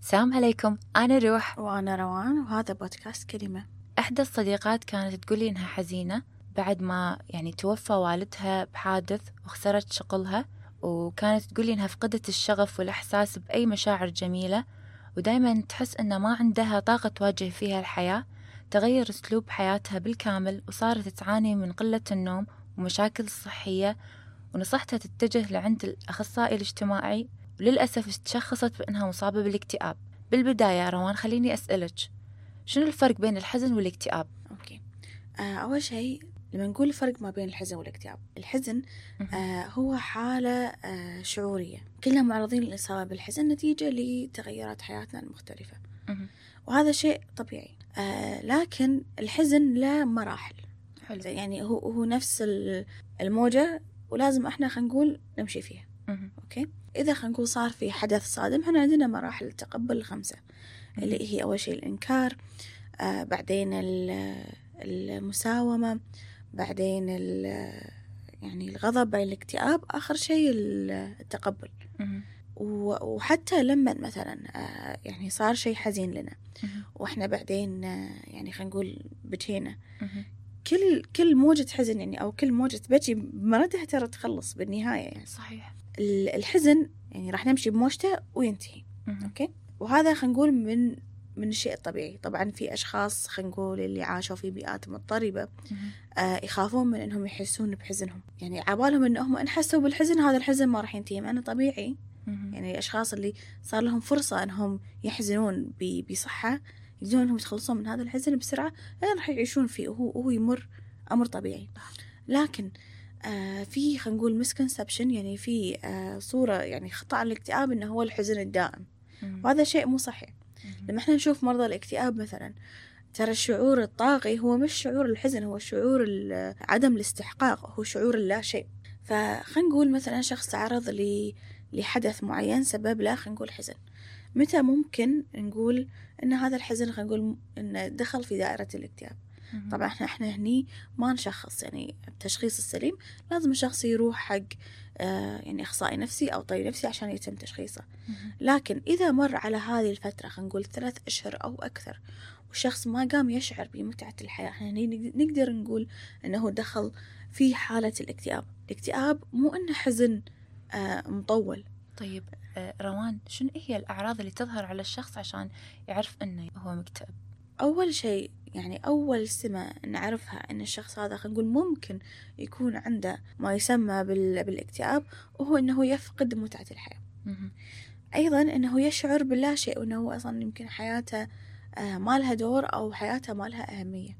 السلام عليكم. أنا روح. وأنا روان وهذا بودكاست كلمة. إحدى الصديقات كانت تقولي إنها حزينة بعد ما يعني توفى والدها بحادث وخسرت شغلها وكانت تقولي إنها فقدت الشغف والإحساس بأي مشاعر جميلة ودايما تحس إن ما عندها طاقة تواجه فيها الحياة تغير أسلوب حياتها بالكامل وصارت تعاني من قلة النوم ومشاكل صحية ونصحتها تتجه لعند الأخصائي الاجتماعي وللأسف تشخصت بأنها مصابة بالاكتئاب. بالبداية روان خليني أسألك شنو الفرق بين الحزن والاكتئاب؟ أوكي. آه أول شيء لما نقول الفرق ما بين الحزن والاكتئاب الحزن آه هو حالة آه شعورية. كلنا معرضين للإصابة بالحزن نتيجة لتغيرات حياتنا المختلفة. وهذا شيء طبيعي. آه لكن الحزن له مراحل. حلو. يعني هو هو نفس الموجة ولازم إحنا خلينا نقول نمشي فيها. أوكي؟ إذا خلينا نقول صار في حدث صادم إحنا عندنا مراحل التقبل الخمسة اللي هي أول شيء الإنكار آه بعدين المساومة بعدين يعني الغضب بعدين الاكتئاب آخر شيء التقبل. وحتى لما مثلا آه، يعني صار شيء حزين لنا وإحنا بعدين آه، يعني خلينا نقول بكينا كل كل موجة حزن يعني أو كل موجة بكي بمردها ترى تخلص بالنهاية يعني. صحيح. الحزن يعني راح نمشي بموجته وينتهي. أوكي؟ وهذا خلينا نقول من من الشيء الطبيعي. طبعا في أشخاص خلينا نقول اللي عاشوا في بيئات مضطربة آه يخافون من إنهم يحسون بحزنهم. يعني عبالهم إنهم إن حسوا بالحزن هذا الحزن ما راح ينتهي. مع إنه طبيعي يعني الأشخاص اللي صار لهم فرصة إنهم يحزنون بصحة يقدرون إنهم يتخلصون من هذا الحزن بسرعة لأن راح يعيشون فيه وهو, وهو يمر أمر طبيعي. لكن آه في خلينا نقول مسكونسبشن يعني في آه صورة يعني خطأ عن الاكتئاب إنه هو الحزن الدائم. وهذا شيء مو صحيح. لما إحنا نشوف مرضى الاكتئاب مثلا ترى الشعور الطاغي هو مش شعور الحزن هو شعور عدم الاستحقاق هو شعور اللا شيء. فخلينا نقول مثلا شخص تعرض لحدث معين سبب له خلينا نقول حزن. متى ممكن نقول إن هذا الحزن خلينا نقول إنه دخل في دائرة الاكتئاب؟ طبعا إحنا إحنا هني ما نشخص يعني التشخيص السليم لازم الشخص يروح حق آه يعني أخصائي نفسي أو طبيب نفسي عشان يتم تشخيصه. لكن إذا مر على هذه الفترة خلينا نقول ثلاث أشهر أو أكثر والشخص ما قام يشعر بمتعة الحياة إحنا هني نقدر نقول إنه دخل في حالة الاكتئاب. الاكتئاب مو إنه حزن آه مطول. طيب آه، روان شنو هي الأعراض اللي تظهر على الشخص عشان يعرف أنه هو مكتئب؟ أول شيء يعني أول سمة نعرفها أن الشخص هذا خلينا نقول ممكن يكون عنده ما يسمى بالاكتئاب وهو أنه يفقد متعة الحياة. أيضا أنه يشعر باللا شيء وأنه أصلا يمكن حياته آه، ما لها دور أو حياته ما لها أهمية.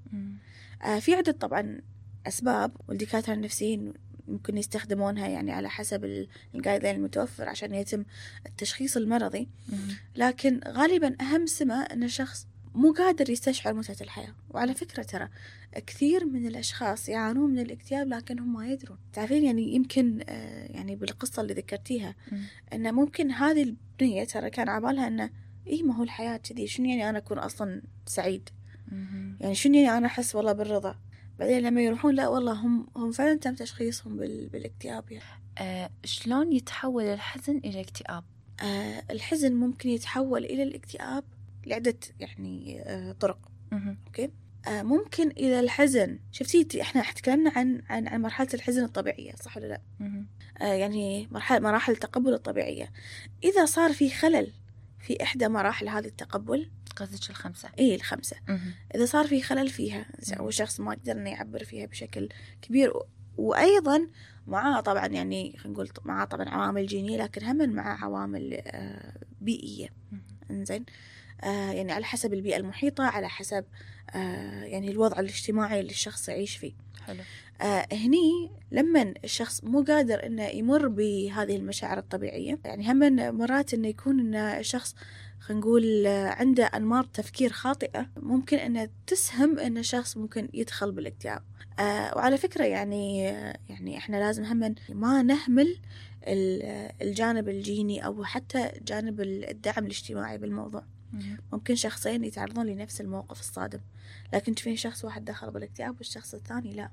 آه، في عدة طبعا أسباب والدكاترة النفسيين ممكن يستخدمونها يعني على حسب الجايد المتوفر عشان يتم التشخيص المرضي. لكن غالبا أهم سمة أن الشخص مو قادر يستشعر متعة الحياة. وعلى فكرة ترى كثير من الأشخاص يعانون من الاكتئاب لكنهم ما يدرون. تعرفين يعني يمكن آه، يعني بالقصة اللي ذكرتيها أن ممكن هذه البنية ترى كان عبالها أنه إيه ما هو الحياة كذي؟ شنو يعني أنا أكون أصلا سعيد؟ يعني شنو يعني أنا أحس والله بالرضا؟ بعدين لما يروحون لا والله هم هم فعلا تم تشخيصهم بالاكتئاب يعني. آه شلون يتحول الحزن إلى اكتئاب؟ آه الحزن ممكن يتحول إلى الاكتئاب لعدة يعني آه طرق. أوكي؟ آه ممكن إذا الحزن. شفتي إحنا تكلمنا عن عن عن مرحلة الحزن الطبيعية صح ولا لا؟ آه يعني مرحلة مراحل التقبل الطبيعية. إذا صار في خلل في إحدى مراحل هذه التقبل قصدك الخمسة. إيه الخمسة. مم. إذا صار في خلل فيها أو شخص ما قدر إنه يعبر فيها بشكل كبير وأيضا معاه طبعا يعني خلينا نقول معاه طبعا عوامل جينية لكن هم مع عوامل بيئية. إنزين؟ يعني على حسب البيئة المحيطة على حسب آه يعني الوضع الاجتماعي اللي الشخص يعيش فيه. حلو. آه هني لما الشخص مو قادر إنه يمر بهذه المشاعر الطبيعية يعني هم مرات إنه يكون إن الشخص خلينا نقول عنده أنماط تفكير خاطئة ممكن أنها تسهم أن الشخص ممكن يدخل بالاكتئاب. آه وعلى فكرة يعني يعني إحنا لازم هم ما نهمل الجانب الجيني أو حتى جانب الدعم الاجتماعي بالموضوع. ممكن شخصين يتعرضون لنفس الموقف الصادم لكن تشوفين شخص واحد دخل بالاكتئاب والشخص الثاني لا.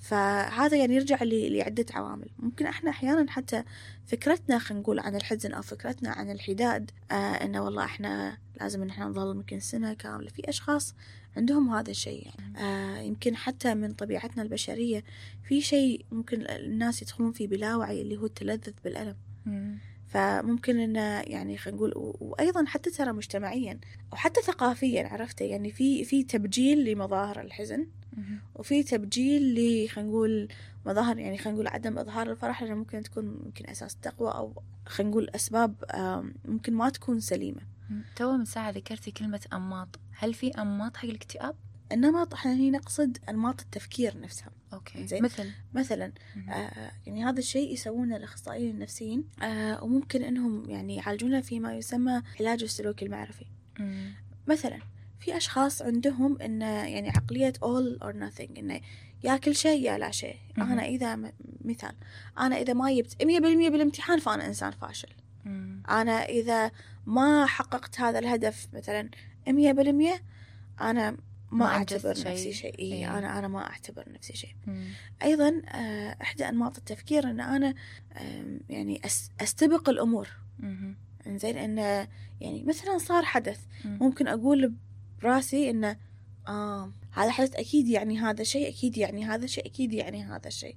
فهذا يعني يرجع لعدة عوامل. ممكن إحنا أحيانا حتى فكرتنا خلينا نقول عن الحزن أو فكرتنا عن الحداد آه إنه والله إحنا لازم إن إحنا نظل يمكن سنة كاملة. في أشخاص عندهم هذا الشيء يعني. آه يمكن حتى من طبيعتنا البشرية في شيء ممكن الناس يدخلون فيه بلاوعي اللي هو التلذذ بالألم. فممكن انه يعني خلينا نقول وأيضا حتى ترى مجتمعيا وحتى ثقافيا عرفت يعني في في تبجيل لمظاهر الحزن وفي تبجيل ل خلينا نقول مظاهر يعني خلينا نقول عدم إظهار الفرح لأنه ممكن تكون ممكن أساس تقوى أو خلينا نقول أسباب ممكن ما تكون سليمة. تو من ساعة ذكرتي كلمة أنماط. هل في أنماط حق الاكتئاب؟ النمط إحنا هنا نقصد أنماط التفكير نفسها. أوكي زين مثل مثلا آه يعني هذا الشيء يسوونه الأخصائيين النفسيين آه وممكن إنهم يعني يعالجونه فيما يسمى علاج السلوك المعرفي مم. مثلا في أشخاص عندهم إن يعني عقلية all or nothing إنه يا كل شيء يا لا شيء مم. أنا إذا مثال أنا إذا ما جبت 100% بالامتحان فأنا إنسان فاشل مم. أنا إذا ما حققت هذا الهدف مثلا 100% أنا ما, أعتبر نفسي شيء. إيه, إيه. أنا أنا ما أعتبر نفسي شيء. مم. أيضا آه، إحدى أنماط التفكير أن أنا يعني أستبق الأمور. زين إن يعني مثلا صار حدث. مم. ممكن أقول براسي إنه آه هذا حدث أكيد يعني هذا شيء أكيد يعني هذا شيء أكيد يعني هذا شيء.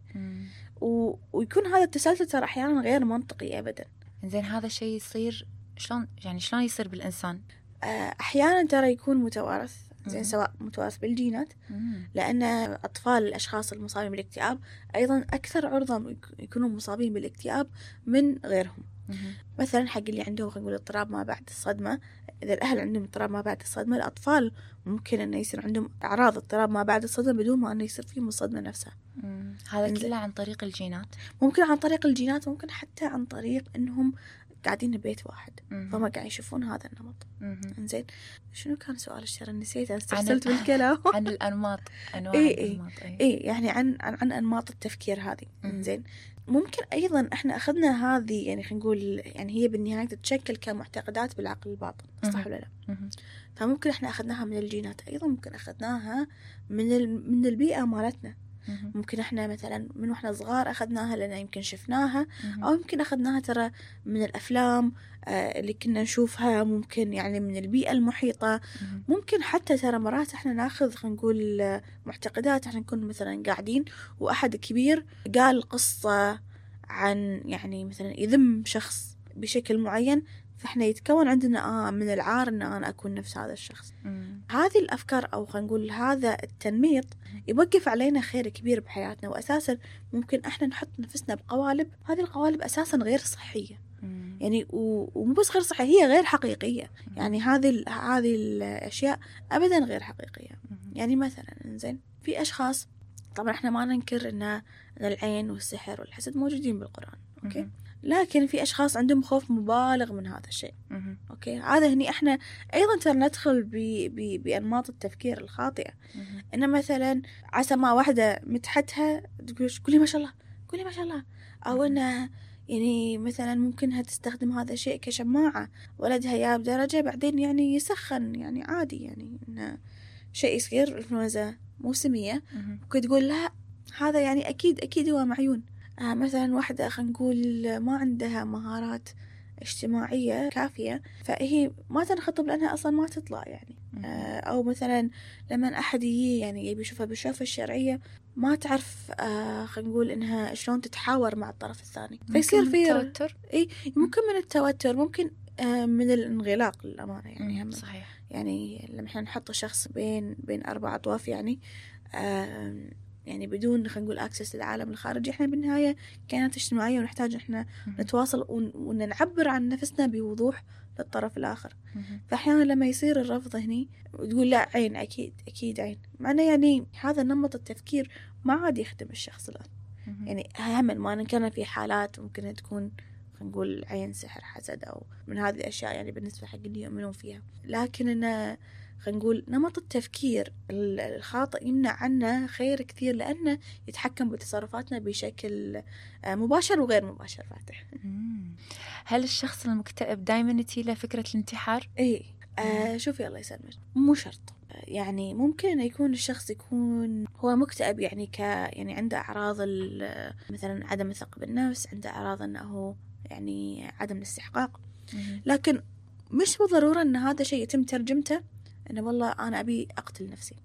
و... ويكون هذا التسلسل ترى أحيانا غير منطقي أبدا. زين هذا الشيء يصير شلون؟ يعني شلون يصير بالإنسان؟ آه، أحيانا ترى يكون متوارث. زين سواء متوارث بالجينات. لأن أطفال الأشخاص المصابين بالاكتئاب أيضا أكثر عرضة يكونون مصابين بالاكتئاب من غيرهم. مثلا حق اللي عندهم خلينا نقول اضطراب ما بعد الصدمة. إذا الأهل عندهم اضطراب ما بعد الصدمة الأطفال ممكن إنه يصير عندهم أعراض اضطراب ما بعد الصدمة بدون ما إنه يصير فيهم الصدمة نفسها. هذا كله عن طريق الجينات. ممكن عن طريق الجينات ممكن حتى عن طريق إنهم قاعدين ببيت واحد فهم قاعد يشوفون هذا النمط. إنزين شنو كان سؤال الشر نسيت استرسلت بالكلام. عن الأنماط أنواع إيه الأنماط إي. إيه يعني عن عن, عن أنماط التفكير هذه. إنزين ممكن أيضا إحنا أخذنا هذه يعني خلينا نقول يعني هي بالنهاية تتشكل كمعتقدات بالعقل الباطن صح ولا لا؟ فممكن إحنا أخذناها من الجينات. أيضا ممكن أخذناها من من البيئة مالتنا. ممكن إحنا مثلا من وإحنا صغار أخذناها لأن يمكن شفناها أو يمكن أخذناها ترى من الأفلام آه، اللي كنا نشوفها ممكن يعني من البيئة المحيطة. ممكن حتى ترى مرات إحنا ناخذ خلينا نقول معتقدات إحنا نكون مثلا قاعدين وأحد كبير قال قصة عن يعني مثلا يذم شخص بشكل معين فإحنا يتكون عندنا آه من العار إن أنا أكون نفس هذا الشخص مم. هذه الأفكار أو خلينا نقول هذا التنميط يوقف علينا خير كبير بحياتنا واساسا ممكن إحنا نحط نفسنا بقوالب هذه القوالب أساسا غير صحية مم. يعني ومو بس غير صحية هي غير حقيقية مم. يعني هذه هذه الأشياء ابدا غير حقيقية مم. يعني مثلا زين في أشخاص طبعا إحنا ما ننكر إن العين والسحر والحسد موجودين بالقرآن أوكي مم. لكن في أشخاص عندهم خوف مبالغ من هذا الشيء. مم. أوكي؟ هذا هني إحنا أيضا ترى ندخل ب... ب... بأنماط التفكير الخاطئة. مم. إن مثلا عسى ما واحدة مدحتها تقول قولي ما شاء الله قولي ما شاء الله. أو إنها يعني مثلا ممكن إنها تستخدم هذا الشيء كشماعة. ولدها جاب درجة بعدين يعني يسخن يعني عادي يعني إنه شيء يصير. إنفلونزا موسمية. ممكن تقول لا هذا يعني أكيد أكيد هو معيون. آه مثلا واحدة خلينا نقول ما عندها مهارات اجتماعية كافية فهي ما تنخطب لأنها أصلا ما تطلع يعني. آه أو مثلا لما أحد يجي يعني يبي يشوفها بالشوفة الشرعية ما تعرف آه خلينا نقول إنها شلون تتحاور مع الطرف الثاني. فيصير في التوتر. إي ممكن من التوتر ممكن آه من الانغلاق للأمانة يعني. هم صحيح. يعني لما إحنا نحط شخص بين بين أربع أطواف يعني آه يعني بدون خلينا نقول اكسس للعالم الخارجي إحنا بالنهاية كائنات اجتماعية ونحتاج إحنا نتواصل ونعبر عن نفسنا بوضوح للطرف الآخر. فأحيانا لما يصير الرفض هني وتقول لا عين أكيد أكيد عين. معناه يعني هذا نمط التفكير ما عاد يخدم الشخص الآن. يعني هم ما كان في حالات ممكن تكون خلينا نقول عين سحر حسد أو من هذه الأشياء يعني بالنسبة حق اللي يؤمنون فيها. لكن انه خلينا نقول نمط التفكير. الخاطئ يمنع عنا خير كثير لأنه يتحكم بتصرفاتنا بشكل آه، مباشر وغير مباشر فاتح. هل الشخص المكتئب دائما له فكرة الانتحار؟ إيه آه شوفي الله يسلمك مو شرط. يعني ممكن يكون الشخص يكون هو مكتئب يعني ك يعني عنده أعراض مثلا عدم الثقة بالنفس عنده أعراض إنه هو يعني عدم الاستحقاق. لكن مش بالضرورة إن هذا شيء يتم ترجمته. إنه والله أنا أبي أقتل نفسي.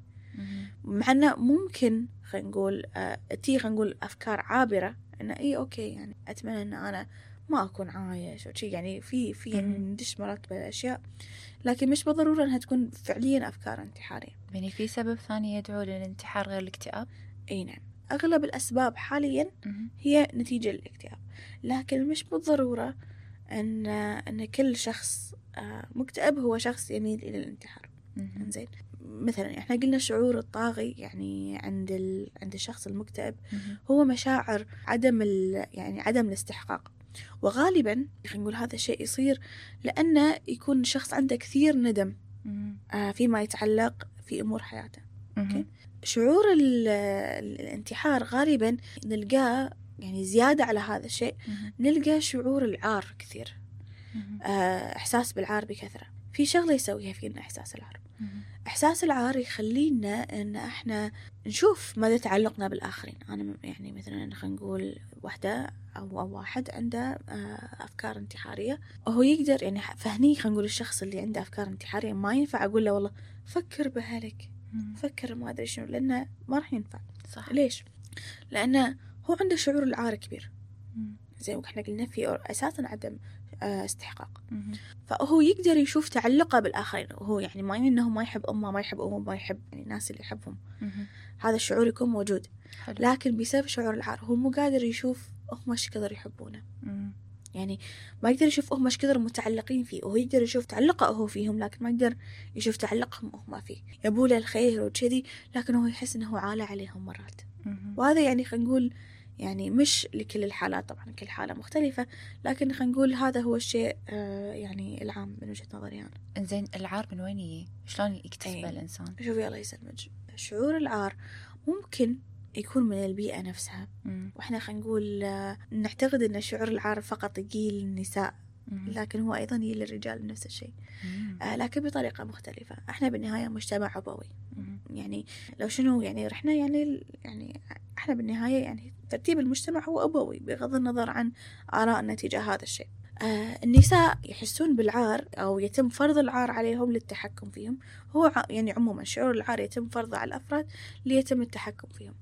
مع إنه ممكن خلينا نقول آه تي خلينا نقول أفكار عابرة إنه إي أوكي يعني أتمنى إن أنا ما أكون عايش أو شيء يعني في في يعني ندش مرات بالاشياء لكن مش بالضرورة إنها تكون فعليا أفكار انتحارية. يعني في سبب ثاني يدعو للانتحار غير الاكتئاب؟ إي نعم. أغلب الأسباب حاليا هي نتيجة للاكتئاب لكن مش بالضرورة إن إن كل شخص آه، مكتئب هو شخص يميل إلى الانتحار. زين مثلا إحنا قلنا الشعور الطاغي يعني عند ال... عند الشخص المكتئب هو مشاعر عدم ال... يعني عدم الاستحقاق. وغالبا خلينا نقول هذا الشيء يصير لأنه يكون الشخص عنده كثير ندم آه فيما يتعلق في أمور حياته. أوكي؟ شعور الانتحار غالبا نلقاه يعني زيادة على هذا الشيء. نلقى شعور العار كثير. آه إحساس بالعار بكثرة. في شغلة يسويها فينا إحساس العار. إحساس العار يخلينا إن إحنا نشوف مدى تعلقنا بالآخرين. أنا يعني مثلا خلينا نقول وحدة أو, أو واحد عنده آه، أفكار انتحارية وهو يقدر يعني فهني خلينا نقول الشخص اللي عنده أفكار انتحارية ما ينفع أقول له والله فكر بأهلك فكر ما أدري شنو لأنه ما راح ينفع. صح. ليش؟ لأنه هو عنده شعور العار كبير. زي ما إحنا قلنا في أساسا عدم استحقاق. فهو يقدر يشوف تعلقه بالآخرين. وهو يعني ما يعني إنه ما يحب أمه ما يحب أمه ما يحب يعني الناس اللي يحبهم. هذا الشعور يكون موجود. حلو. لكن بسبب شعور العار هو مو قادر يشوف هم إيش كثر يحبونه. يعني ما يقدر يشوف هم إيش كثر متعلقين فيه. وهو يقدر يشوف تعلقه هو فيهم لكن ما يقدر يشوف تعلقهم هم فيه. يبوا له الخير وكذي لكن هو يحس إنه هو عالة عليهم مرات. وهذا يعني خلينا نقول يعني مش لكل الحالات طبعا كل حالة مختلفة لكن خلينا نقول هذا هو الشيء آه يعني العام من وجهة نظري أنا إنزين العار من وين يجي؟ شلون يكتسبه أيه. الإنسان؟ شوفي الله يسلمك شعور العار ممكن يكون من البيئة نفسها مم. وإحنا خلينا نقول آه نعتقد أن شعور العار فقط يجي للنساء لكن هو أيضا يجي للرجال نفس الشيء آه لكن بطريقة مختلفة إحنا بالنهاية مجتمع أبوي يعني لو شنو يعني رحنا يعني يعني إحنا بالنهاية يعني ترتيب المجتمع هو أبوي بغض النظر عن آرائنا تجاه هذا الشيء. آه النساء يحسون بالعار أو يتم فرض العار عليهم للتحكم فيهم. هو يعني عموما شعور العار يتم فرضه على الأفراد ليتم التحكم فيهم.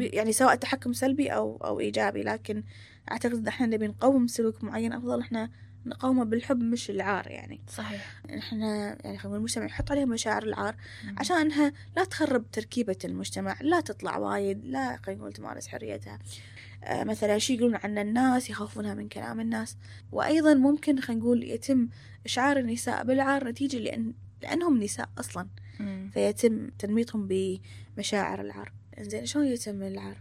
يعني سواء تحكم سلبي أو أو إيجابي لكن أعتقد إحنا نبي نقوم سلوك معين أفضل إحنا نقاومة بالحب مش العار يعني صحيح إحنا يعني خلينا المجتمع يحط عليها مشاعر العار مم. عشان إنها لا تخرب تركيبة المجتمع لا تطلع وايد لا خلينا نقول تمارس حريتها آه مثلا شي يقولون عن الناس يخافونها من كلام الناس وأيضا ممكن خلينا نقول يتم إشعار النساء بالعار نتيجة لأن لأنهم نساء أصلا مم. فيتم تنميطهم بمشاعر العار زين شلون يتم العار؟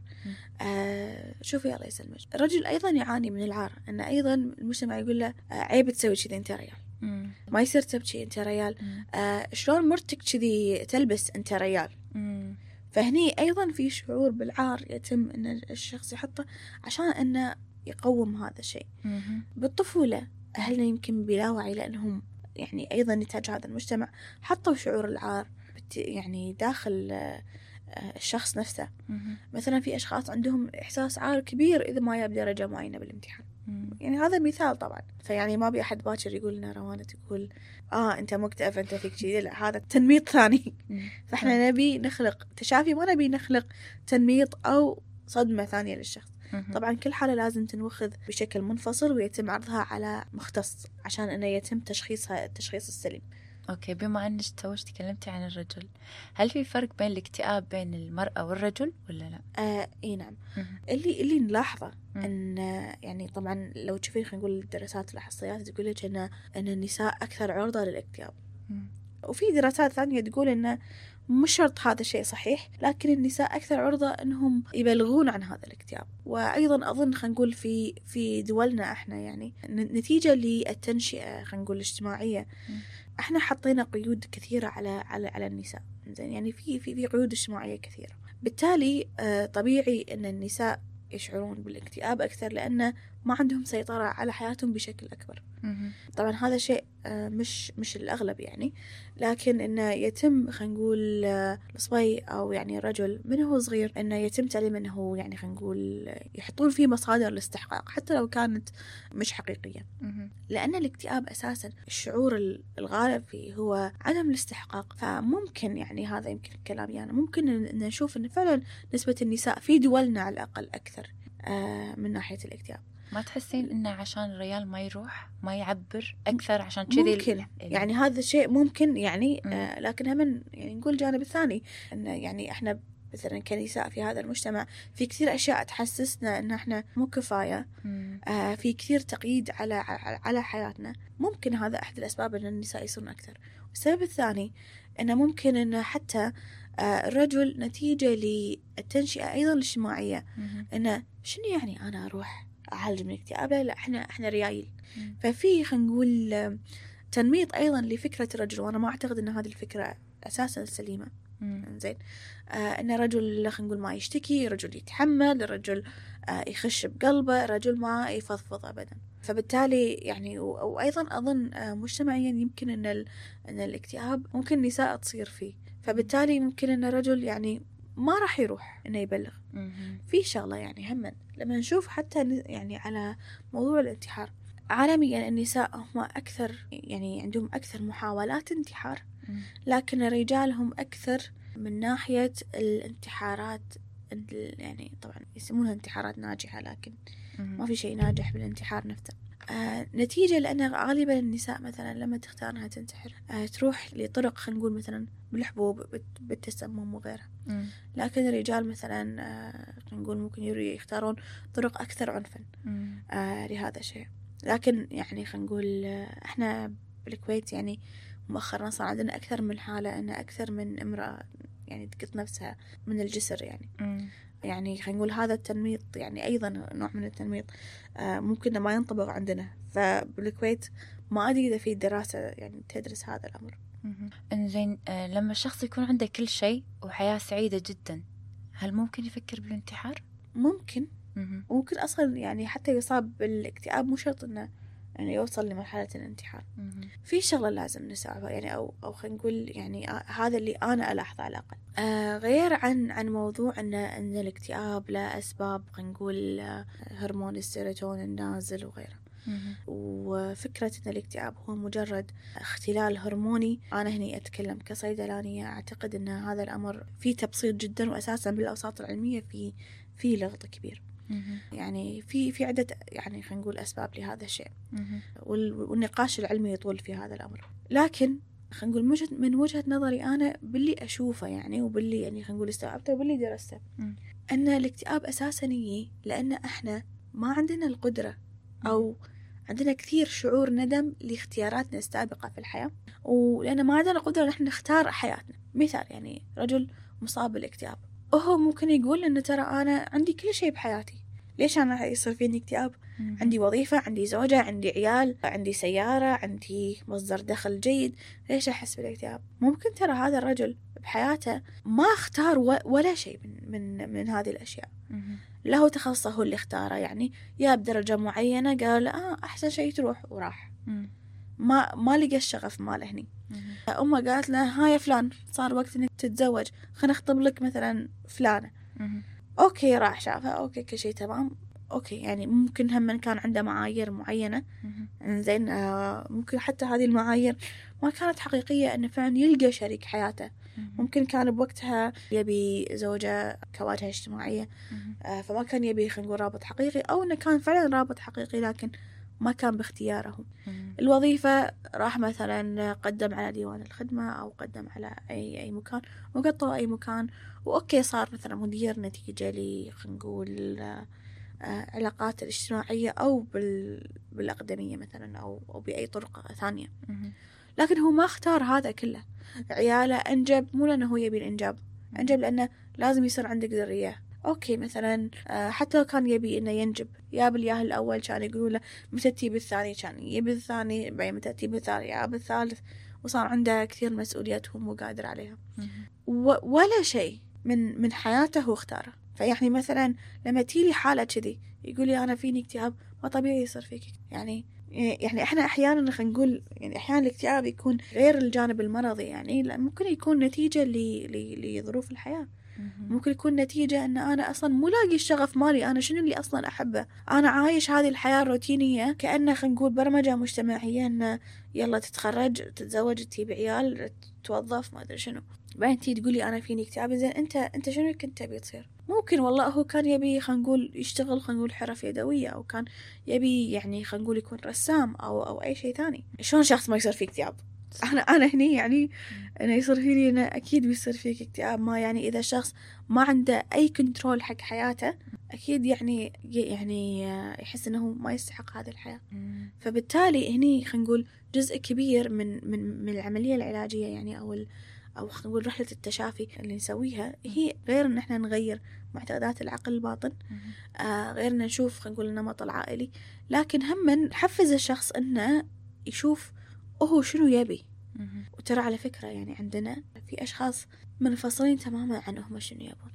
آه شوفي الله يسلمك الرجل أيضا يعاني من العار أن أيضا المجتمع يقول له آه عيب تسوي كذي أنت ريال. مم. ما يصير تبكي أنت ريال. آه شلون مرتك كذي تلبس أنت ريال؟ مم. فهني أيضا في شعور بالعار يتم أن الشخص يحطه عشان أنه يقوم هذا الشيء. بالطفولة أهلنا يمكن بلا وعي لأنهم يعني أيضا نتاج هذا المجتمع حطوا شعور العار يعني داخل آه الشخص نفسه. مثلا في أشخاص عندهم إحساس عار كبير إذا ما جاب درجة معينة بالامتحان. يعني هذا مثال طبعا. فيعني ما بي أحد باكر يقول لنا روانة تقول آه أنت مكتئب أنت فيك شيء لا هذا تنميط ثاني. فإحنا نبي نخلق تشافي ما نبي نخلق تنميط أو صدمة ثانية للشخص. طبعا كل حالة لازم تنوخذ بشكل منفصل ويتم عرضها على مختص عشان أنه يتم تشخيصها التشخيص السليم. أوكي بما أنك توج تكلمتي عن الرجل هل في فرق بين الاكتئاب بين المرأة والرجل ولا لا؟ آه إي نعم. اللي اللي نلاحظه أن يعني طبعا لو تشوفين خلينا نقول الدراسات الإحصائيات تقول لك أن أن النساء أكثر عرضة للاكتئاب. وفي دراسات ثانية تقول أن مش شرط هذا الشيء صحيح لكن النساء أكثر عرضة أنهم يبلغون عن هذا الاكتئاب. وأيضا أظن خلينا نقول في في دولنا إحنا يعني نتيجة للتنشئة خلينا نقول الاجتماعية. إحنا حطينا قيود كثيرة على على على النساء. زين يعني في في في قيود اجتماعية كثيرة. بالتالي آه، طبيعي إن النساء يشعرون بالاكتئاب أكثر لأن ما عندهم سيطرة على حياتهم بشكل أكبر. طبعا هذا شيء مش مش الأغلب يعني. لكن إنه يتم خلينا نقول آه، الصبي أو يعني الرجل من هو صغير إنه يتم تعليم إنه هو يعني خلينا نقول آه، يحطون فيه مصادر الاستحقاق حتى لو كانت مش حقيقية. لأن الاكتئاب أساسا الشعور الغالب فيه هو عدم الاستحقاق. فممكن يعني هذا يمكن كلامي أنا ممكن إن نشوف إن فعلا نسبة النساء في دولنا على الأقل أكثر من ناحية الاكتئاب. ما تحسين إنه عشان الريال ما يروح ما يعبر أكثر عشان كذي ممكن. يعني هذا الشيء ممكن يعني آه لكن هم يعني نقول الجانب الثاني انه يعني إحنا مثلا كنساء في هذا المجتمع في كثير أشياء تحسسنا إن إحنا مو كفاية آه في كثير تقييد على على حياتنا. ممكن هذا أحد الأسباب إن النساء يصيرون أكثر. السبب الثاني انه ممكن انه حتى آه الرجل نتيجة للتنشئة أيضا الاجتماعية. انه شنو يعني أنا أروح أعالج من الاكتئاب لا لا إحنا إحنا ريايل. ففي خلينا نقول تنميط أيضا لفكرة الرجل وأنا ما أعتقد إن هذه الفكرة أساسا سليمة. زين آه إن الرجل خلينا نقول ما يشتكي رجل يتحمل الرجل آه يخش بقلبه الرجل ما يفضفض ابدا. فبالتالي يعني وأيضا أظن آه مجتمعيا يمكن إن إن الاكتئاب ممكن النساء تصير فيه. فبالتالي ممكن إن الرجل يعني ما راح يروح إنه يبلغ. في شغلة يعني هم لما نشوف حتى يعني على موضوع الانتحار عالميا النساء هم أكثر يعني عندهم أكثر محاولات انتحار لكن الرجال هم أكثر من ناحية الانتحارات يعني طبعا يسمونها انتحارات ناجحة لكن ما في شيء ناجح بالانتحار نفسه. آه نتيجة لأن غالبا النساء مثلا لما تختار أنها تنتحر آه تروح لطرق خلينا نقول مثلا بالحبوب بالتسمم وغيرها. لكن الرجال مثلا آه خلينا نقول ممكن يختارون طرق أكثر عنفا آه لهذا الشيء. لكن يعني خلينا نقول إحنا بالكويت يعني مؤخرا صار عندنا أكثر من حالة أن أكثر من امرأة يعني تقط نفسها من الجسر يعني. يعني خلينا نقول هذا التنميط يعني أيضا نوع من التنميط آه، ممكن ما ينطبق عندنا. فبالكويت ما أدري إذا في دراسة يعني تدرس هذا الأمر. إنزين آه، لما الشخص يكون عنده كل شيء وحياة سعيدة جدا هل ممكن يفكر بالانتحار؟ ممكن. ممكن أصلا يعني حتى يصاب بالإكتئاب مو شرط إنه يعني يوصل لمرحلة الانتحار. في شغلة لازم نساعدها يعني أو أو خلينا نقول يعني هذا اللي أنا ألاحظه على الأقل. آه غير عن عن موضوع أن أن الاكتئاب له أسباب خلينا نقول آه، هرمون السيروتونين النازل وغيره. وفكرة أن الاكتئاب هو مجرد اختلال هرموني أنا هني أتكلم كصيدلانية أعتقد أن هذا الأمر فيه تبسيط جدا وأساسا بالأوساط العلمية في في لغط كبير. يعني في في عدة يعني خلينا نقول أسباب لهذا الشيء. والنقاش العلمي يطول في هذا الأمر. لكن خلينا نقول من وجهة نظري أنا باللي أشوفه يعني وباللي يعني خلينا نقول استوعبته وباللي درسته. أن الاكتئاب أساسا يجي لأن إحنا ما عندنا القدرة أو عندنا كثير شعور ندم لاختياراتنا السابقة في الحياة. ولأن ما عندنا قدرة نحن نختار حياتنا. مثال يعني رجل مصاب بالاكتئاب. وهو ممكن يقول إنه ترى أنا عندي كل شيء بحياتي. ليش أنا يصير فيني اكتئاب؟ عندي وظيفة عندي زوجة عندي عيال عندي سيارة عندي مصدر دخل جيد. ليش أحس بالاكتئاب؟ ممكن ترى هذا الرجل بحياته ما اختار ولا شيء من, من, من هذه الأشياء. له تخصصه هو اللي اختاره يعني يا بدرجة معينة قال آه أحسن شيء تروح وراح. ما ما لقى الشغف ماله هني. أمه قالت له ها يا فلان صار وقت إنك تتزوج خلينا نخطب لك مثلا فلانة. أوكي راح شافها. أوكي كل شيء تمام. أوكي يعني ممكن هم كان عنده معايير معينة. زين آه ممكن حتى هذه المعايير ما كانت حقيقية إنه فعلا يلقى شريك حياته. ممكن كان بوقتها يبي زوجة كواجهة اجتماعية آه فما كان يبي خلينا نقول رابط حقيقي أو إنه كان فعلا رابط حقيقي لكن ما كان باختياره. الوظيفة راح مثلا قدم على ديوان الخدمة أو قدم على أي أي مكان وقطوا أي مكان وأوكي صار مثلا مدير نتيجة لي خلينا نقول آه، علاقات الاجتماعية أو بال... بالأقدمية مثلا أو أو بأي طرق ثانية. لكن هو ما اختار هذا كله. عياله أنجب مو لأنه هو يبي الإنجاب. أنجب لأنه لازم يصير عندك ذرية. أوكي مثلا آه، حتى لو كان يبي إنه ينجب يا بالياه الأول كان يقولوا له متى تجيب الثاني كان يبي الثاني بعدين متى تجيب الثالث يا بالثالث. وصار عنده كثير مسؤوليات هو مو قادر عليها. ولا شيء. من من حياته هو اختاره فيعني مثلا لما تيلي حالة كذي يقول لي أنا فيني اكتئاب؟ ما طبيعي يصير فيك. يعني يعني إحنا أحيانا خلينا نقول يعني أحيانا الاكتئاب يكون غير الجانب المرضي. يعني ممكن يكون نتيجة لظروف الحياة. ممكن يكون نتيجة أن أنا أصلا مو لاقي الشغف مالي. أنا شنو اللي أصلا أحبه؟ أنا عايش هذه الحياة الروتينية كأنه خلينا نقول برمجة مجتمعية أنه يلا تتخرج تتزوج تجيب عيال توظف ما أدري شنو. بعدين تيجي تقولي أنا فيني اكتئاب زين أنت أنت شنو كنت تبي تصير؟ ممكن والله هو كان يبي خلينا نقول يشتغل خلينا نقول حرف يدوية أو كان يبي يعني خلينا نقول يكون رسام أو أو أي شيء ثاني. شلون شخص ما يصير فيه اكتئاب أنا أنا هني يعني إنه يصير فيني إنه أكيد بيصير فيك اكتئاب ما يعني إذا شخص ما عنده أي كنترول حق حياته أكيد يعني يعني يحس إنه ما يستحق هذه الحياة. فبالتالي هني خلينا نقول جزء كبير من من من العملية العلاجية يعني أو أو خلينا نقول رحله التشافي اللي نسويها هي غير إن إحنا نغير معتقدات العقل الباطن آه غير إن نشوف خلينا نقول النمط العائلي لكن هم نحفز الشخص إنه يشوف هو شنو يبي. وترى على فكرة يعني عندنا في أشخاص منفصلين تماما عن هم شنو يبون.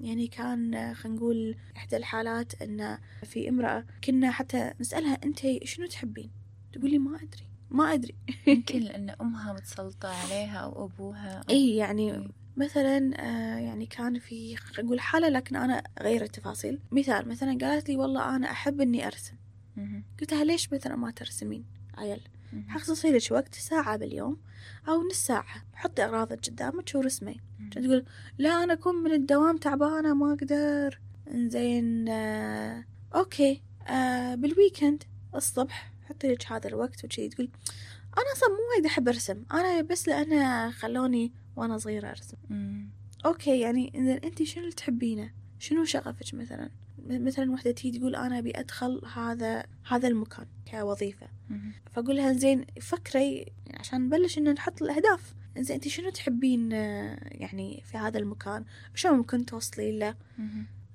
يعني كان خلينا نقول إحدى الحالات أن في امرأة كنا حتى نسألها أنت شنو تحبين؟ تقول لي ما أدري. ما أدري. يمكن لأن أمها متسلطة عليها أو أبوها. أو... إي يعني مثلا آه يعني كان في نقول حالة لكن أنا غير التفاصيل. مثال مثلا قالت لي والله أنا أحب إني أرسم. قلت لها ليش مثلا ما ترسمين؟ عيل. خصصي لك وقت ساعة باليوم أو نص ساعة. حطي أغراضك قدامك ورسمي تقول لا أنا أكون من الدوام تعبانة ما أقدر. زين آه أوكي. آه بال weekend الصبح حطي لك هذا الوقت وشي تقول أنا أصلا مو وايد أحب أرسم أنا بس لأن خلوني وأنا صغيرة أرسم. أوكي يعني إذا أنت شنو اللي تحبينه؟ شنو شغفك مثلا؟ مثلا وحدة تيجي تقول أنا أبي أدخل هذا هذا المكان كوظيفة. فأقول لها زين فكري عشان نبلش إن نحط الأهداف. زين أنت شنو تحبين يعني في هذا المكان؟ شو ممكن توصلي له؟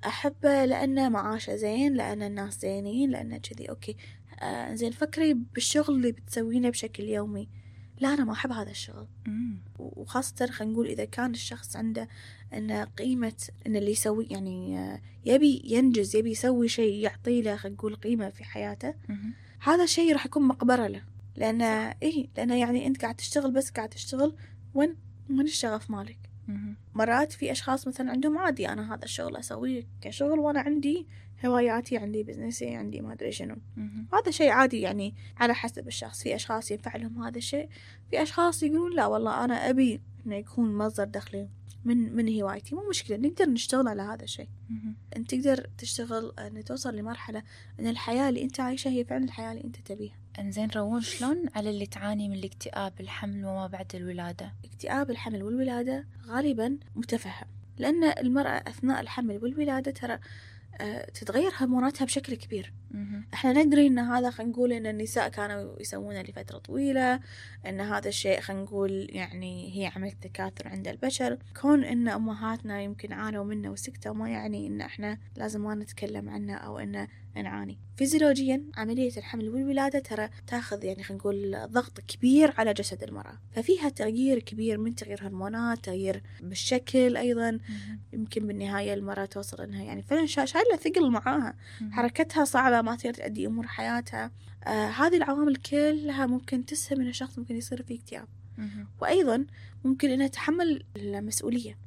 أحبه لأنه معاشه زين لأن الناس زينين لأنه كذي. أوكي. آه زين فكري بالشغل اللي بتسوينه بشكل يومي. لا أنا ما أحب هذا الشغل. وخاصة خلينا نقول إذا كان الشخص عنده أن قيمة أن اللي يسوي يعني يبي ينجز يبي يسوي شيء يعطي له خلينا نقول قيمة في حياته هذا الشيء راح يكون مقبرة له. لأن إيه لأنه يعني أنت قاعد تشتغل بس قاعد تشتغل وين؟ وين الشغف مالك؟ مرات في أشخاص مثلا عندهم عادي أنا هذا الشغل أسويه كشغل وأنا عندي هواياتي عندي بزنسي عندي ما أدري شنو. هذا شيء عادي يعني على حسب الشخص. في أشخاص ينفع لهم هذا الشيء في أشخاص يقولون لا والله أنا أبي إنه يكون مصدر دخلي من من هوايتي. مو مشكلة نقدر نشتغل على هذا الشيء. أنت تقدر تشتغل أن توصل لمرحلة أن الحياة اللي أنت عايشها هي فعلا الحياة اللي أنت تبيها. إنزين روون شلون على اللي تعاني من الاكتئاب الحمل وما بعد الولادة؟ اكتئاب الحمل والولادة غالبا متفهم لأن المرأة أثناء الحمل والولادة ترى تتغير هرموناتها بشكل كبير. إحنا ندري إن هذا خلينا نقول إن النساء كانوا يسوونه لفترة طويلة إن هذا الشيء خلينا نقول يعني هي عملية تكاثر عند البشر. كون إن أمهاتنا يمكن عانوا منه وسكتوا ما يعني إن إحنا لازم ما نتكلم عنه أو انه نعاني فيزيولوجيا عملية الحمل والولادة ترى تاخذ يعني خلينا نقول ضغط كبير على جسد المرأة. ففيها تغيير كبير من تغيير هرمونات تغيير بالشكل أيضا. يمكن بالنهاية المرأة توصل إنها يعني فعلا شايلة ثقل معاها. حركتها صعبة ما تقدر تأدي أمور حياتها. آه هذه العوامل كلها ممكن تسهم إن الشخص ممكن يصير فيه اكتئاب. وأيضا ممكن إنها تحمل المسؤولية.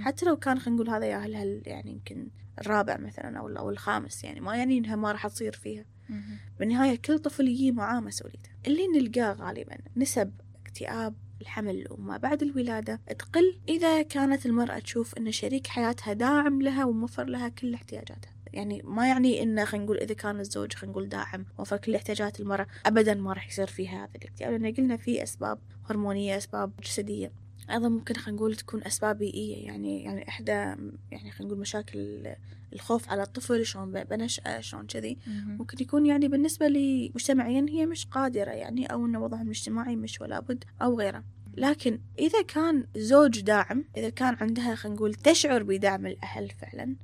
حتى لو كان خلينا نقول هذا ياهلها يعني يمكن الرابع مثلا أو أو الخامس يعني ما يعني إنها ما راح تصير فيها. بالنهاية كل طفل يجي معاه مسؤوليته. اللي نلقاه غالبا نسب اكتئاب الحمل وما بعد الولادة تقل إذا كانت المرأة تشوف أن شريك حياتها داعم لها وموفر لها كل احتياجاتها. يعني ما يعني إنه خلينا نقول إذا كان الزوج خلينا نقول داعم وفر كل احتياجات المرأة أبدا ما راح يصير فيها هذا الاكتئاب. لأن قلنا في أسباب هرمونية أسباب جسدية. أيضا ممكن خلينا نقول تكون أسباب بيئية يعني يعني إحدى يعني خلينا نقول مشاكل الخوف على الطفل شلون بنشأة شلون كذي. ممكن يكون يعني بالنسبة لمجتمعيا هي مش قادرة يعني أو إن وضعها الاجتماعي مش ولا بد أو غيره. لكن إذا كان زوج داعم إذا كان عندها خلينا نقول تشعر بدعم الأهل فعلا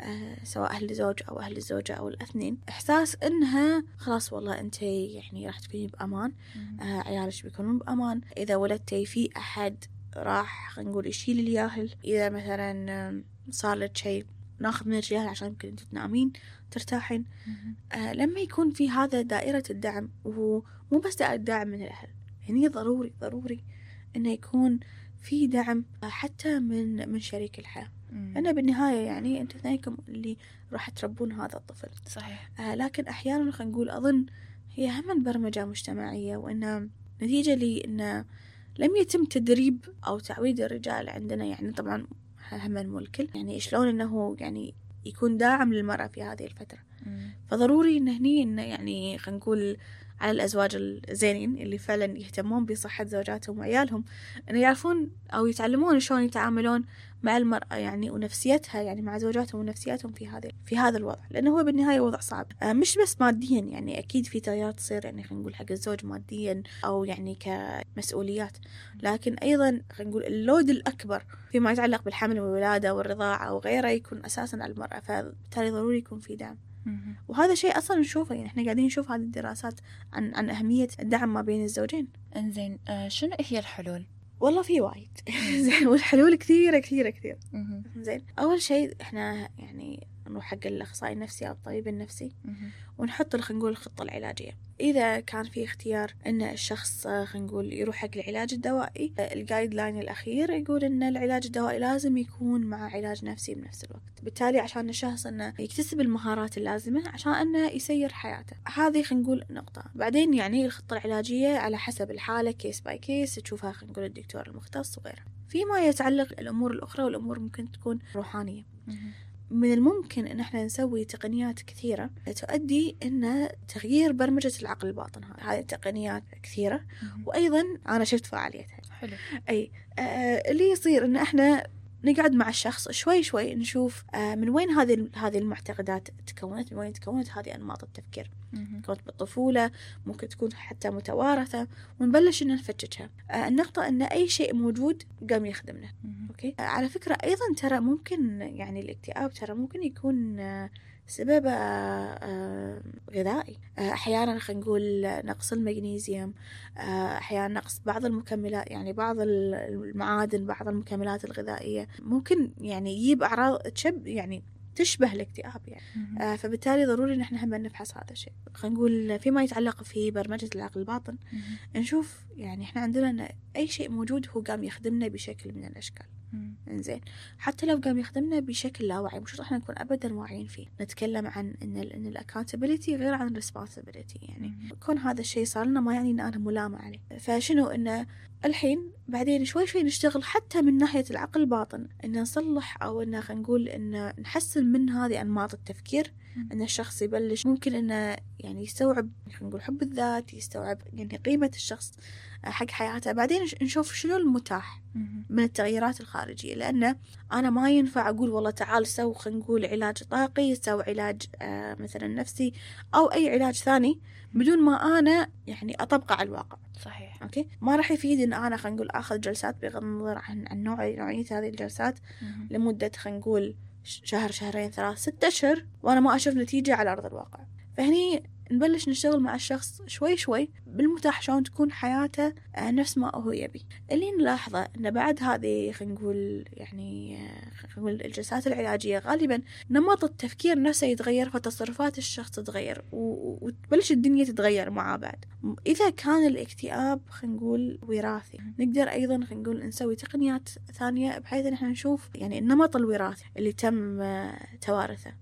آه سواء أهل الزوج أو أهل الزوجة أو الأثنين إحساس إنها خلاص والله أنت يعني راح تكوني بأمان آه عيالك بيكونون بأمان. إذا ولدتي في أحد راح خلينا نقول يشيل الياهل. إذا مثلا صار لك شيء ناخذ من الرجال عشان يمكن أنت تنأمين ترتاحين. آه لما يكون في هذا دائرة الدعم وهو مو بس دعم من الأهل هني ضروري ضروري إنه يكون في دعم حتى من من شريك الحياة. لأن بالنهاية يعني أنت اثنينكم اللي راح تربون هذا الطفل. صحيح. آه لكن أحيانا خلينا نقول أظن هي هم برمجة مجتمعية وإنها نتيجة لأن لم يتم تدريب أو تعويد الرجال عندنا يعني طبعا هم مو الكل يعني شلون إنه يعني يكون داعم للمرأة في هذه الفترة. فضروري إن هني إنه يعني خلينا نقول على الأزواج الزينين اللي فعلا يهتمون بصحة زوجاتهم وعيالهم إنه يعرفون أو يتعلمون شلون يتعاملون مع المرأة يعني ونفسيتها يعني مع زوجاتهم ونفسياتهم في هذا في هذا الوضع لأنه هو بالنهاية وضع صعب. آه مش بس ماديا يعني أكيد في تغيرات تصير يعني خلينا نقول حق الزوج ماديا أو يعني كمسؤوليات. لكن أيضا خلينا نقول اللود الأكبر فيما يتعلق بالحمل والولادة والرضاعة وغيره يكون أساسا على المرأة فبالتالي ضروري يكون في دعم. وهذا شيء أصلا نشوفه يعني إحنا قاعدين نشوف هذه الدراسات عن عن أهمية الدعم ما بين الزوجين. إنزين آه شنو هي الحلول؟ والله في وايد. زين والحلول كثيرة كثيرة كثير زين أول شيء إحنا يعني نروح حق الأخصائي النفسي أو الطبيب النفسي. ونحط خلينا نقول الخطة العلاجية. إذا كان في اختيار أن الشخص خلينا نقول يروح حق العلاج الدوائي ال guideline الأخير يقول أن العلاج الدوائي لازم يكون مع علاج نفسي بنفس الوقت. بالتالي عشان الشخص أنه يكتسب المهارات اللازمة عشان أنه يسير حياته. هذه خلينا نقول نقطة. بعدين يعني الخطة العلاجية على حسب الحالة case by case تشوفها خلينا نقول الدكتور المختص وغيره فيما يتعلق الأمور الأخرى والأمور ممكن تكون روحانية. من الممكن إن إحنا نسوي تقنيات كثيرة تؤدي إن تغيير برمجة العقل الباطن. هذه التقنيات كثيرة. وأيضا أنا شفت فعاليتها. حلو. أي آه اللي يصير إن إحنا نقعد مع الشخص شوي شوي نشوف آه من وين هذه هذه المعتقدات تكونت من وين تكونت هذه أنماط التفكير. تكونت بالطفولة ممكن تكون حتى متوارثة ونبلش إن نفتشها. آه النقطة إن أي شيء موجود قام يخدمنا. أوكي؟ آه على فكرة أيضا ترى ممكن يعني الاكتئاب ترى ممكن يكون سبب غذائي. أحيانا خلينا نقول نقص المغنيسيوم أحيانا نقص بعض المكملات يعني بعض المعادن بعض المكملات الغذائية. ممكن يعني يجيب أعراض تشب يعني تشبه الاكتئاب يعني. آه فبالتالي ضروري إن إحنا هم نفحص هذا الشيء. خلينا نقول فيما يتعلق في برمجة العقل الباطن نشوف يعني إحنا عندنا أي شيء موجود هو قام يخدمنا بشكل من الأشكال. إنزين. حتى لو قام يخدمنا بشكل لا واعي مش راح نكون ابدا واعيين فيه. نتكلم عن إن ال إن ال accountability غير عن ال responsibility يعني كون هذا الشيء صار لنا ما يعني إن أنا ملامة عليه. فشنو إنه الحين بعدين شوي شوي نشتغل حتى من ناحية العقل الباطن إن نصلح أو إن خلينا نقول إن نحسن من هذه أنماط التفكير. إن الشخص يبلش ممكن إنه يعني يستوعب خلينا نقول حب الذات يستوعب يعني قيمة الشخص. حق حياته بعدين نشوف شنو المتاح من التغييرات الخارجية لأن أنا ما ينفع أقول والله تعال سو خلينا نقول علاج طاقي سو علاج آه مثلا نفسي أو أي علاج ثاني بدون ما أنا يعني أطبقه على الواقع. صحيح. أوكي؟ ما راح يفيد إن أنا خلينا نقول آخذ جلسات بغض النظر عن عن نوع نوعية هذه الجلسات مهم. لمدة خلينا نقول شهر شهرين ثلاث ست أشهر وأنا ما أشوف نتيجة على أرض الواقع. فهني نبلش نشتغل مع الشخص شوي شوي بالمتاح شلون تكون حياته آه، نفس ما هو يبي. اللي نلاحظه ان بعد هذه خلينا نقول يعني آه، خلينا نقول الجلسات العلاجية غالبا نمط التفكير نفسه يتغير فتصرفات الشخص تتغير وتبلش الدنيا تتغير معاه بعد. إذا كان الاكتئاب خلينا نقول وراثي نقدر أيضا خلينا نقول نسوي تقنيات ثانية بحيث إن إحنا نشوف يعني النمط الوراثي اللي تم آه، توارثه.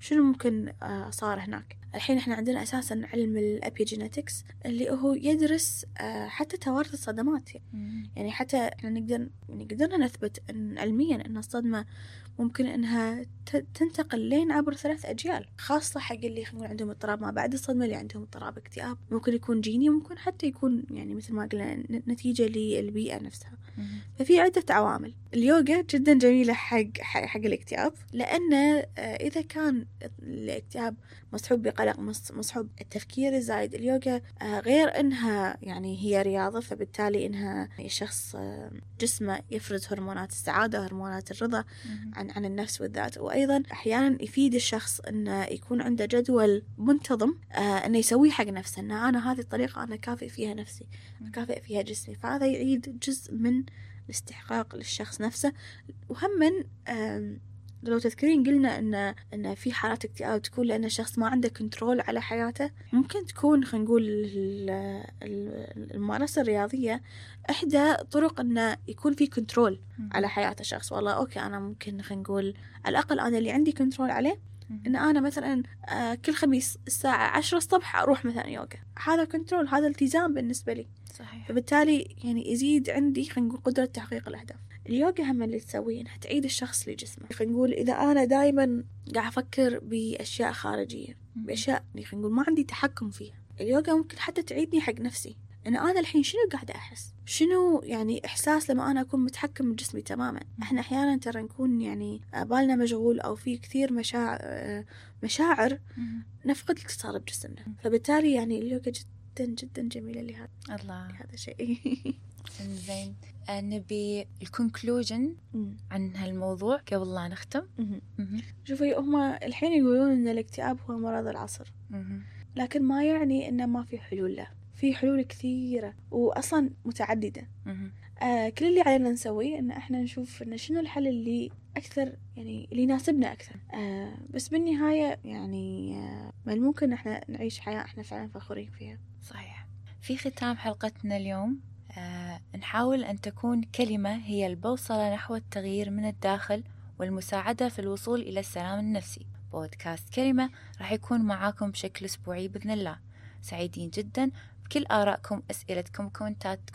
شنو ممكن صار هناك؟ الحين إحنا عندنا أساسا علم الابيجينetics اللي هو يدرس آه، حتى توارث الصدمات مهم. يعني حتى إحنا نقدر يعني قدرنا نثبت إن علميا إن الصدمة ممكن إنها تنتقل لين عبر ثلاث أجيال خاصة حق اللي نقول عندهم اضطراب ما بعد الصدمة اللي عندهم اضطراب اكتئاب ممكن يكون جيني ممكن حتى يكون يعني مثل ما قلنا نتيجة للبيئة نفسها. ففي عدة عوامل اليوغا جدا جميلة حق حق, الاكتئاب لأن آه، إذا كان الاكتئاب مصحوب بقلق مص- مصحوب التفكير الزايد اليوغا آه، غير إنها يعني هي رياضة فبالتالي إنها الشخص آه، جسمه يفرز هرمونات السعادة هرمونات الرضا. عن عن النفس والذات. وأيضا أحيانا يفيد الشخص إنه يكون عنده جدول منتظم آه، إنه يسويه حق نفسه إن أنا هذه الطريقة أنا كافئ فيها نفسي كافئ فيها جسمي. فهذا يعيد جزء من الاستحقاق للشخص نفسه. وهم من لو تذكرين قلنا ان إن في حالات اكتئاب تكون لأن الشخص ما عنده control على حياته ممكن تكون خلينا نقول الممارسة الرياضية إحدى طرق انه يكون في control على حياة الشخص. والله أوكي أنا ممكن خلينا نقول على الأقل أنا اللي عندي control عليه إن أنا مثلا آه، كل خميس الساعة عشرة الصبح أروح مثلا يوغا. هذا control هذا التزام بالنسبة لي. صحيح. فبالتالي يعني يزيد عندي خلينا نقول قدرة تحقيق الأهداف. اليوغا هم اللي تسويه إنها تعيد الشخص لجسمه. خلينا نقول إذا أنا دائما قاعد أفكر بأشياء خارجية بأشياء يعني خلينا نقول ما عندي تحكم فيها. اليوغا ممكن حتى تعيدني حق نفسي. إن أنا الحين شنو قاعدة أحس؟ شنو يعني إحساس لما أنا أكون متحكم بجسمي تماما؟ إحنا أحيانا ترى نكون يعني بالنا مشغول أو في كثير مشاعر مشاعر نفقد الاتصال بجسمنا. فبالتالي يعني اليوغا جدا جدا جميلة لهذا الله. لهذا الشيء. زين نبي الكونكلوجن عن هالموضوع قبل لا نختم. شوفي هم الحين يقولون إن الاكتئاب هو مرض العصر. لكن ما يعني انه ما في حلول له. في حلول كثيرة وأصلا متعددة. آه كل اللي علينا نسويه إن إحنا نشوف إن شنو الحل اللي أكثر يعني اللي يناسبنا أكثر. آه بس بالنهاية يعني آه ممكن إحنا نعيش حياة إحنا فعلا فخورين فيها. صحيح. في ختام حلقتنا اليوم. آه نحاول أن تكون كلمة هي البوصلة نحو التغيير من الداخل والمساعدة في الوصول إلى السلام النفسي. بودكاست كلمة راح يكون معاكم بشكل أسبوعي بإذن الله. سعيدين جدا. بكل آرائكم أسئلتكم كومنتاتكم